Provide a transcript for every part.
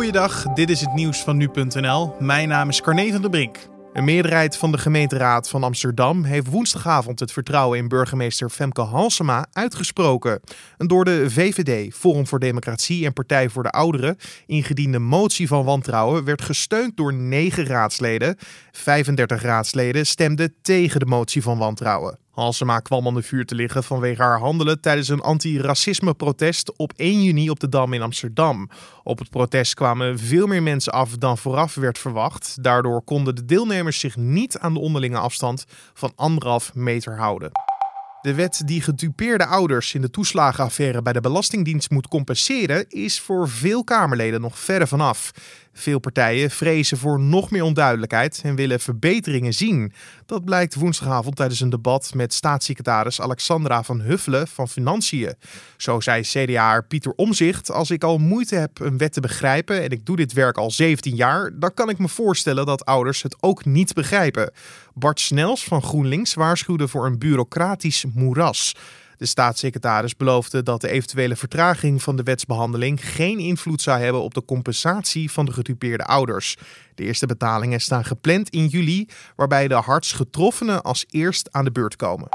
Goeiedag, dit is het nieuws van nu.nl. Mijn naam is Carne van der Brink. Een meerderheid van de gemeenteraad van Amsterdam heeft woensdagavond het vertrouwen in burgemeester Femke Halsema uitgesproken. Een door de VVD, Forum voor Democratie en Partij voor de Ouderen ingediende motie van wantrouwen werd gesteund door 9 raadsleden. 35 raadsleden stemden tegen de motie van wantrouwen. Halsema kwam onder vuur te liggen vanwege haar handelen tijdens een anti-racisme-protest op 1 juni op de Dam in Amsterdam. Op het protest kwamen veel meer mensen af dan vooraf werd verwacht. Daardoor konden de deelnemers zich niet aan de onderlinge afstand van anderhalf meter houden. De wet die gedupeerde ouders in de toeslagenaffaire bij de Belastingdienst moet compenseren, is voor veel Kamerleden nog verre vanaf. Veel partijen vrezen voor nog meer onduidelijkheid en willen verbeteringen zien. Dat blijkt woensdagavond tijdens een debat met staatssecretaris Alexandra van Huffelen van Financiën. Zo zei CDA Pieter Omzicht: Als ik al moeite heb een wet te begrijpen en ik doe dit werk al 17 jaar, dan kan ik me voorstellen dat ouders het ook niet begrijpen. Bart Snels van GroenLinks waarschuwde voor een bureaucratisch moeras. De staatssecretaris beloofde dat de eventuele vertraging van de wetsbehandeling geen invloed zou hebben op de compensatie van de gedupeerde ouders. De eerste betalingen staan gepland in juli, waarbij de hardst getroffenen als eerst aan de beurt komen.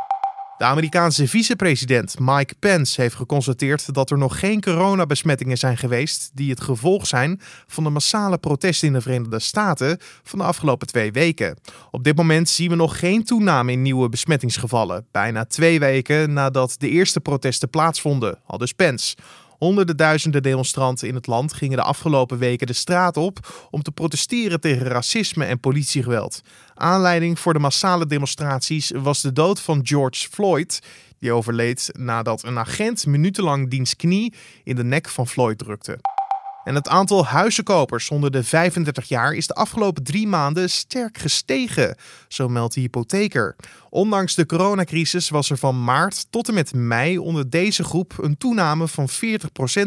De Amerikaanse vicepresident Mike Pence heeft geconstateerd dat er nog geen coronabesmettingen zijn geweest die het gevolg zijn van de massale protesten in de Verenigde Staten van de afgelopen twee weken. Op dit moment zien we nog geen toename in nieuwe besmettingsgevallen, bijna twee weken nadat de eerste protesten plaatsvonden, al dus Pence. Honderden duizenden demonstranten in het land gingen de afgelopen weken de straat op om te protesteren tegen racisme en politiegeweld. Aanleiding voor de massale demonstraties was de dood van George Floyd, die overleed nadat een agent minutenlang diens knie in de nek van Floyd drukte. En het aantal huizenkopers onder de 35 jaar is de afgelopen drie maanden sterk gestegen, zo meldt de hypotheker. Ondanks de coronacrisis was er van maart tot en met mei onder deze groep een toename van 40%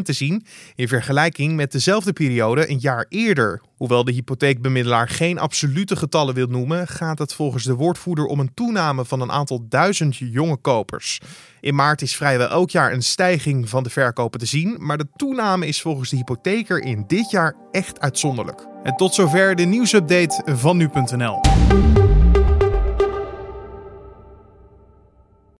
te zien in vergelijking met dezelfde periode een jaar eerder. Hoewel de hypotheekbemiddelaar geen absolute getallen wil noemen, gaat het volgens de woordvoerder om een toename van een aantal duizend jonge kopers. In maart is vrijwel elk jaar een stijging van de verkopen te zien, maar de toename is volgens de in dit jaar echt uitzonderlijk. En tot zover de nieuwsupdate van nu.nl.